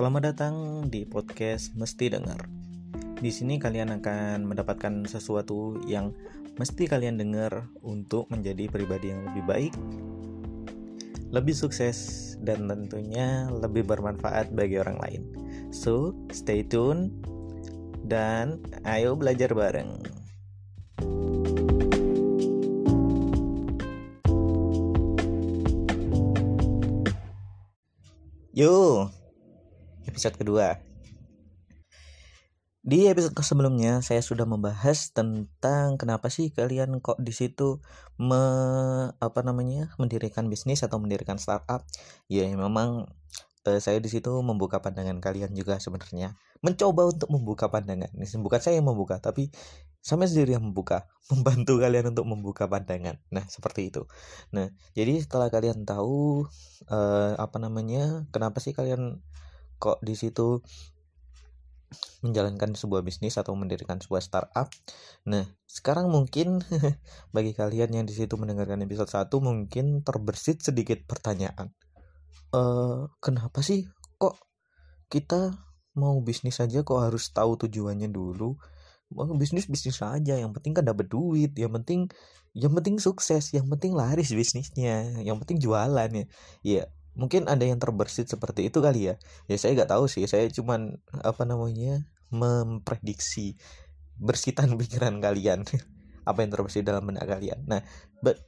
Selamat datang di podcast Mesti Dengar. Di sini kalian akan mendapatkan sesuatu yang mesti kalian dengar untuk menjadi pribadi yang lebih baik, lebih sukses, dan tentunya lebih bermanfaat bagi orang lain. So, stay tune dan ayo belajar bareng. Yo, episode kedua. Di episode sebelumnya saya sudah membahas tentang kenapa sih kalian kok di situ me, apa namanya mendirikan bisnis atau mendirikan startup. Ya memang eh, saya di situ membuka pandangan kalian juga sebenarnya. Mencoba untuk membuka pandangan. Bukan saya yang membuka, tapi sama sendiri yang membuka, membantu kalian untuk membuka pandangan. Nah, seperti itu. Nah, jadi setelah kalian tahu eh, apa namanya, kenapa sih kalian kok di situ menjalankan sebuah bisnis atau mendirikan sebuah startup. Nah, sekarang mungkin bagi kalian yang di situ mendengarkan episode 1 mungkin terbersit sedikit pertanyaan. Eh, kenapa sih kok kita mau bisnis aja kok harus tahu tujuannya dulu? Mau bisnis bisnis aja, yang penting kan dapat duit, yang penting yang penting sukses, yang penting laris bisnisnya, yang penting jualan ya. Ya, mungkin ada yang terbersit seperti itu kali ya. Ya saya nggak tahu sih. Saya cuman apa namanya memprediksi bersitan pikiran kalian. Apa yang terbersit dalam benak kalian. Nah but,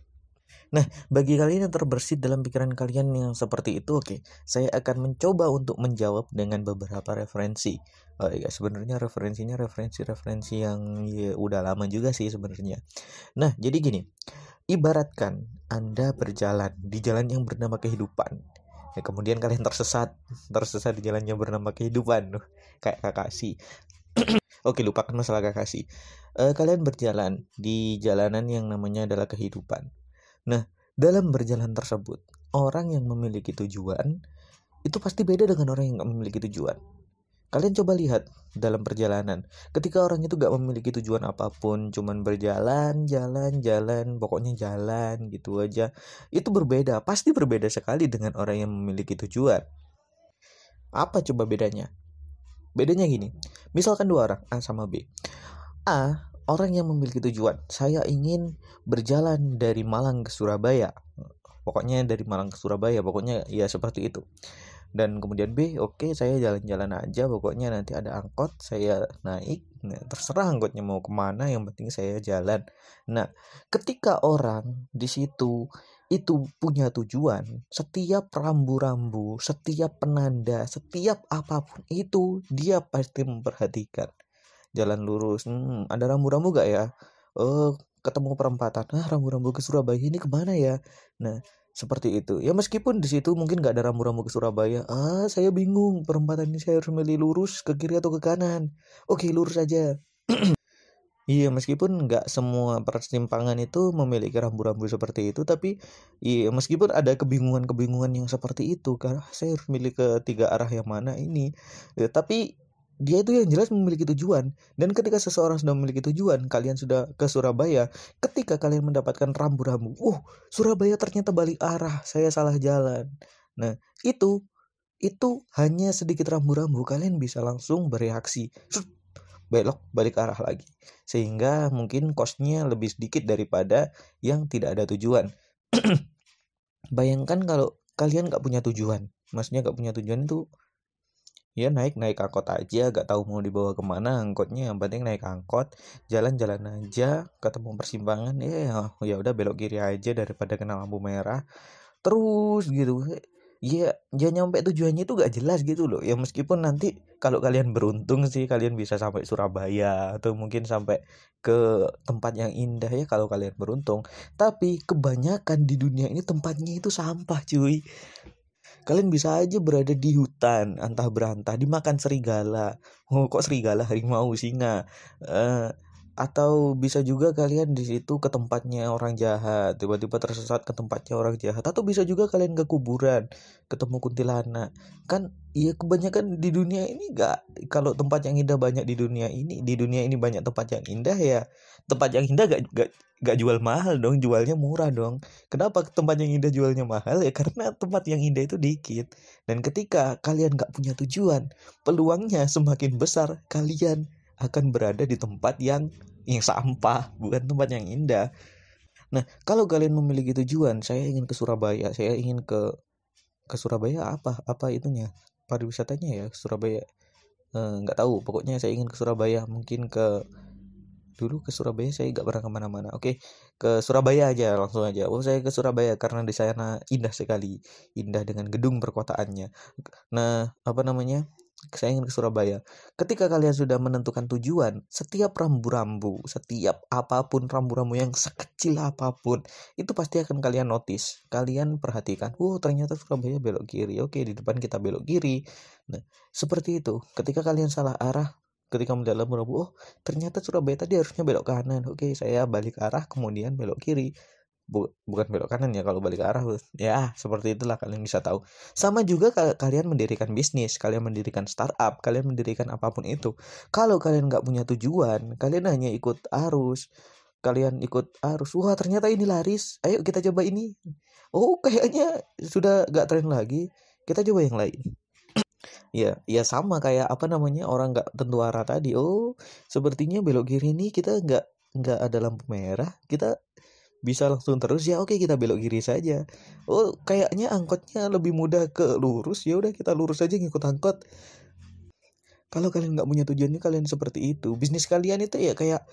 nah bagi kalian yang terbersit dalam pikiran kalian yang seperti itu oke okay, saya akan mencoba untuk menjawab dengan beberapa referensi. Oh ya sebenarnya referensinya referensi-referensi yang ya udah lama juga sih sebenarnya. Nah jadi gini. Ibaratkan Anda berjalan di jalan yang bernama kehidupan. Ya, kemudian kalian tersesat, tersesat di jalan yang bernama kehidupan. Kayak kakasi. Oke, lupakan masalah kakasi. Uh, kalian berjalan di jalanan yang namanya adalah kehidupan. Nah, dalam berjalan tersebut, orang yang memiliki tujuan itu pasti beda dengan orang yang memiliki tujuan. Kalian coba lihat dalam perjalanan. Ketika orang itu gak memiliki tujuan apa pun, cuman berjalan, jalan, jalan, pokoknya jalan gitu aja. Itu berbeda, pasti berbeda sekali dengan orang yang memiliki tujuan. Apa coba bedanya? Bedanya gini, misalkan dua orang, A sama B. A, orang yang memiliki tujuan. Saya ingin berjalan dari Malang ke Surabaya. Pokoknya dari Malang ke Surabaya, pokoknya ya seperti itu dan kemudian B oke okay, saya jalan-jalan aja pokoknya nanti ada angkot saya naik nah, terserah angkotnya mau ke mana yang penting saya jalan. Nah ketika orang di situ itu punya tujuan setiap rambu-rambu setiap penanda setiap apa pun itu dia pasti memperhatikan. Jalan lurus hmm, ada rambu-rambu gak ya? Oh ketemu perempatan. Ah rambu-rambu ke Surabaya ini ke mana ya? Nah seperti itu. Ya meskipun di situ mungkin nggak ada rambu-rambu ke Surabaya. Ah saya bingung perempatan ini saya harus milih lurus ke kiri atau ke kanan. Oke lurus aja. Iya meskipun nggak semua persimpangan itu memiliki rambu-rambu seperti itu tapi iya meskipun ada kebingungan-kebingungan yang seperti itu kan saya harus milih ke tiga arah yang mana ini. Ya, tapi dia itu yang jelas memiliki tujuan. Dan ketika seseorang sudah memiliki tujuan kalian sudah ke Surabaya ketika kalian mendapatkan rambu-rambu uh Surabaya ternyata balik arah saya salah jalan. Nah itu itu hanya sedikit rambu-rambu kalian bisa langsung bereaksi. Belok balik arah lagi. Sehingga mungkin kosnya lebih sedikit daripada yang tidak ada tujuan. Bayangkan kalau kalian gak punya tujuan. Maksudnya gak punya tujuan itu ya naik naik angkot aja gak tahu mau dibawa ke mana angkotnya yang penting naik angkot jalan-jalan aja ketemu persimpangan ya ya udah belok kiri aja daripada kena lampu merah terus gitu. Ya ya nyampe tujuannya itu gak jelas gitu loh. Ya meskipun nanti kalau kalian beruntung sih kalian bisa sampai Surabaya atau mungkin sampai ke tempat yang indah ya kalau kalian beruntung. Tapi kebanyakan di dunia ini tempatnya itu sampah cuy kalian bisa aja berada di hutan antah berantah dimakan serigala. Oh kok serigala harimau singa? Uh, atau bisa juga kalian di situ ke tempatnya orang jahat tiba-tiba tersesat ke tempatnya orang jahat. Atau bisa juga kalian ke kuburan ketemu kuntilanak. Kan iya kebanyakan di dunia ini gak kalau tempat yang indah banyak di dunia ini di dunia ini banyak tempat yang indah ya tempat yang indah gak, gak, gak jual mahal dong jualnya murah dong. Kenapa tempat yang indah jualnya mahal? Ya karena tempat yang indah itu dikit. Dan ketika kalian gak punya tujuan peluangnya semakin besar kalian akan berada di tempat yang yang sampah, bukan tempat yang indah. Nah, kalau kalian memiliki tujuan, saya ingin ke Surabaya, saya ingin ke ke Surabaya apa? Apa itunya? Pariwisatanya ya, Surabaya. Eh, nggak tahu, pokoknya saya ingin ke Surabaya, mungkin ke dulu ke Surabaya saya nggak pernah ke mana-mana oke ke Surabaya aja langsung aja oh saya ke Surabaya karena di sana indah sekali indah dengan gedung perkotaannya nah apa namanya saya ingin ke Surabaya. Ketika kalian sudah menentukan tujuan, setiap rambu-rambu, setiap apa pun rambu-rambu yang sekecil apa pun, itu pasti akan kalian notice. Kalian perhatikan, oh ternyata Surabaya belok kiri. Oke, di depan kita belok kiri. Nah, seperti itu. Ketika kalian salah arah, ketika melihat rambu-rambu, oh ternyata Surabaya tadi harusnya belok kanan. Oke, saya balik arah, kemudian belok kiri bu, bukan belok kanan ya kalau balik ke arah ya seperti itulah kalian bisa tahu. Sama juga kalian mendirikan bisnis kalian mendirikan startup kalian mendirikan apa pun itu. Kalau kalian nggak punya tujuan kalian hanya ikut arus kalian ikut arus wah ternyata ini laris ayo kita coba ini. Oh kayaknya sudah nggak tren lagi kita coba yang lain. Ya ya sama kayak apa namanya orang nggak tentu arah tadi. Oh sepertinya belok kiri ini kita nggak nggak ada lampu merah kita bisa langsung terus ya oke kita belok kiri saja. Oh kayaknya angkotnya lebih mudah ke lurus ya udah kita lurus aja ngikut angkot. Kalau kalian nggak punya tujuannya kalian seperti itu bisnis kalian itu ya kayak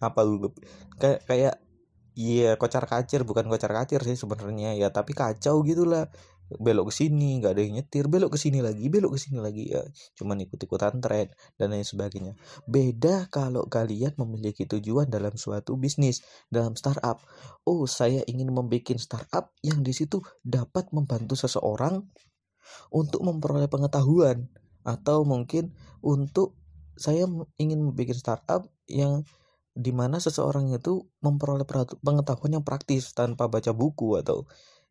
apa lu? Kayak kayak iya kocar kacir bukan kocar kacir sih sebenarnya ya tapi kacau gitulah belok ke sini nggak ada yang nyetir belok ke sini lagi belok ke sini lagi. Ya cuman ikut-ikutan tren dan lain sebagainya. Beda kalau kalian memiliki tujuan dalam suatu bisnis dalam startup. Oh saya ingin membuat startup yang di situ dapat membantu seseorang untuk memperoleh pengetahuan atau mungkin untuk saya ingin membuat startup yang di mana seseorang itu memperoleh pengetahuan yang praktis tanpa baca buku atau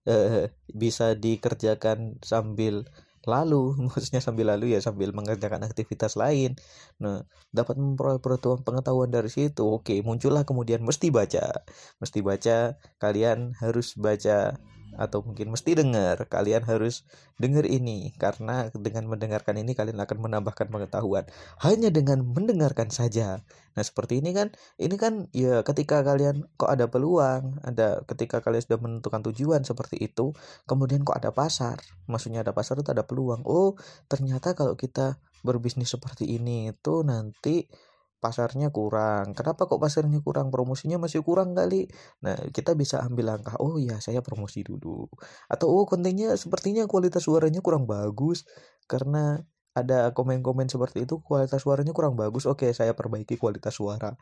eh, bisa dikerjakan sambil lalu maksudnya sambil lalu ya sambil mengerjakan aktivitas lain. Nah dapat memperoleh pengetahuan dari situ oke muncullah kemudian mesti baca. Mesti baca kalian harus baca atau mungkin mesti dengar kalian harus dengar ini. Karena dengan mendengarkan ini kalian akan menambahkan pengetahuan. Hanya dengan mendengarkan saja. Nah seperti ini kan ini kan ya ketika kalian kok ada peluang ada ketika kalian sudah menentukan tujuan seperti itu kemudian kok ada pasar. Maksudnya ada pasar itu ada peluang. Oh ternyata kalau kita berbisnis seperti ini itu nanti pasarnya kurang. Kenapa kok pasarnya kurang? Promosinya masih kurang kali. Nah, kita bisa ambil langkah, oh ya saya promosi dulu. Atau oh kontennya sepertinya kualitas suaranya kurang bagus karena ada komen-komen seperti itu kualitas suaranya kurang bagus. Oke, saya perbaiki kualitas suara.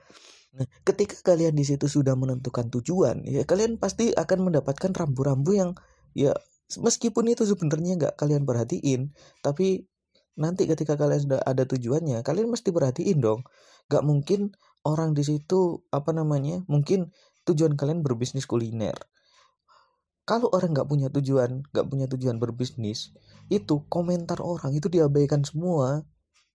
Nah, ketika kalian di situ sudah menentukan tujuan, ya kalian pasti akan mendapatkan rambu-rambu yang ya meskipun itu sebenarnya nggak kalian perhatiin, tapi nanti ketika kalian sudah ada tujuannya, kalian mesti perhatiin dong. Gak mungkin orang di situ apa namanya mungkin tujuan kalian berbisnis kuliner. Kalau orang nggak punya tujuan nggak punya tujuan berbisnis itu komentar orang itu diabaikan semua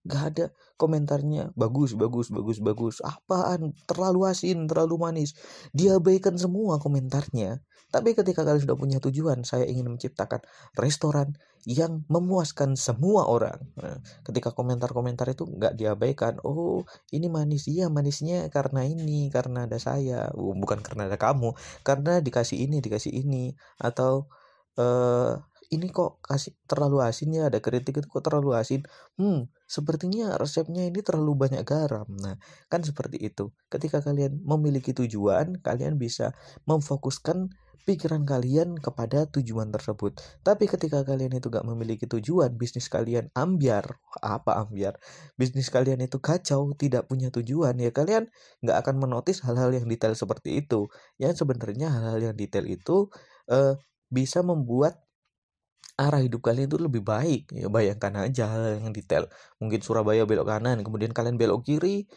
nggak ada komentarnya bagus bagus bagus bagus. Apaan? Terlalu asin terlalu manis. Diabaikan semua komentarnya. Tapi ketika kalian sudah punya tujuan saya ingin menciptakan restoran yang memuaskan semua orang. Nah, ketika komentar-komentar itu nggak diabaikan oh ini manis. Iya manisnya karena ini karena ada saya. Oh, bukan karena ada kamu. Karena dikasih ini dikasih ini. Atau uh, ini kok kasih terlalu asin ya ada kritik itu kok terlalu asin. Hmm sepertinya resepnya ini terlalu banyak garam. Nah kan seperti itu. Ketika kalian memiliki tujuan kalian bisa memfokuskan pikiran kalian kepada tujuan tersebut. Tapi ketika kalian itu gak memiliki tujuan bisnis kalian ambiar apa ambiar? Bisnis kalian itu kacau tidak punya tujuan ya kalian gak akan menotis hal-hal yang detail seperti itu. Yang sebenarnya hal-hal yang detail itu uh, bisa membuat arah hidup kalian itu lebih baik ya. Bayangkan aja yang detail. Mungkin Surabaya belok kanan kemudian kalian belok kiri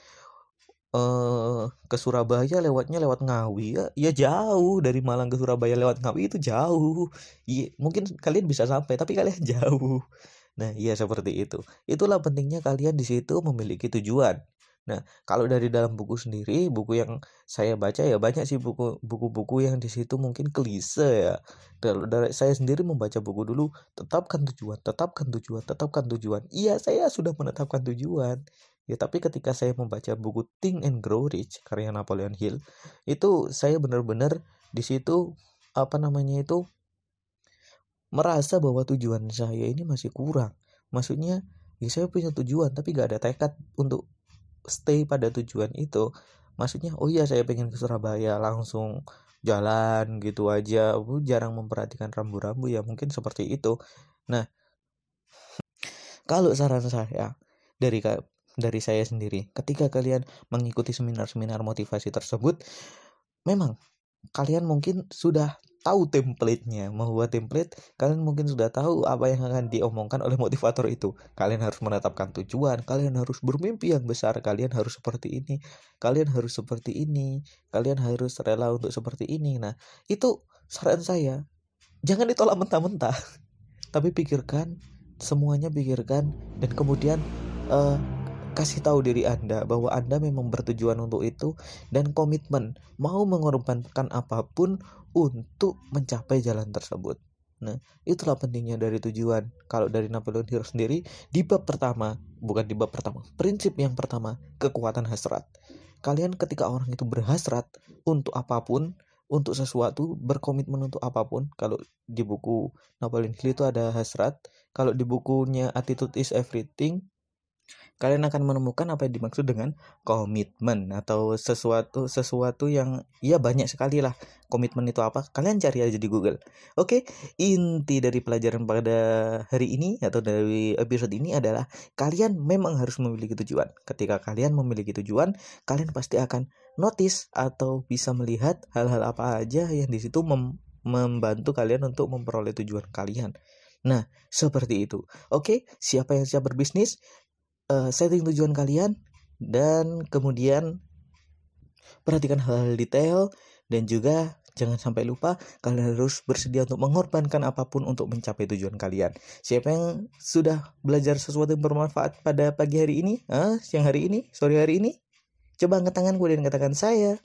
eh ke Surabaya lewatnya lewat Ngawi ya. Ya jauh dari Malang ke Surabaya lewat Ngawi itu jauh. Iya mungkin kalian bisa sampai tapi kalian jauh. Nah iya seperti itu. Itulah pentingnya kalian di situ memiliki tujuan Nah, kalau dari dalam buku sendiri, buku yang saya baca ya banyak sih buku buku-buku yang di situ mungkin klise ya. Dari, dari saya sendiri membaca buku dulu, tetapkan tujuan, tetapkan tujuan, tetapkan tujuan. Iya, saya sudah menetapkan tujuan. Ya, tapi ketika saya membaca buku Think and Grow Rich karya Napoleon Hill, itu saya benar-benar di situ apa namanya itu merasa bahwa tujuan saya ini masih kurang. Maksudnya, ya saya punya tujuan tapi gak ada tekad untuk stay pada tujuan itu maksudnya oh iya saya pengen ke Surabaya langsung jalan gitu aja. Aku jarang memperhatikan rambu-rambu ya mungkin seperti itu. Nah kalau saran saya dari dari saya sendiri ketika kalian mengikuti seminar-seminar motivasi tersebut memang kalian mungkin sudah tahu template-nya, membuat template, kalian mungkin sudah tahu apa yang akan diomongkan oleh motivator itu. Kalian harus menetapkan tujuan, kalian harus bermimpi yang besar, kalian harus seperti ini, kalian harus seperti ini, kalian harus rela untuk seperti ini. Nah, itu saran saya. Jangan ditolak mentah-mentah. Tapi pikirkan, semuanya pikirkan dan kemudian uh, kasih tahu diri Anda bahwa Anda memang bertujuan untuk itu dan komitmen mau mengorbankan apa pun untuk mencapai jalan tersebut. Nah, itulah pentingnya dari tujuan. Kalau dari Napoleon Hill sendiri, di bab pertama, bukan di bab pertama, prinsip yang pertama, kekuatan hasrat. Kalian ketika orang itu berhasrat untuk apa pun, untuk sesuatu, berkomitmen untuk apa pun. Kalau di buku Napoleon Hill itu ada hasrat, kalau di bukunya Attitude is Everything kalian akan menemukan apa yang dimaksud dengan komitmen atau sesuatu sesuatu yang ya banyak sekali lah. Komitmen itu apa? Kalian cari aja di Google. Oke inti dari pelajaran pada hari ini atau dari episode ini adalah kalian memang harus memiliki tujuan. Ketika kalian memiliki tujuan kalian pasti akan notice atau bisa melihat hal-hal apa aja yang di situ mem membantu kalian untuk memperoleh tujuan kalian. Nah, seperti itu. Oke, siapa yang siap berbisnis? Uh, setting tujuan kalian dan kemudian perhatikan hal-hal detail dan juga jangan sampai lupa kalian harus bersedia untuk mengorbankan apa pun untuk mencapai tujuan kalian. Siapa yang sudah belajar sesuatu yang bermanfaat pada pagi hari ini, ah, siang hari ini, sore hari ini? Coba angkat tangan kemudian katakan saya.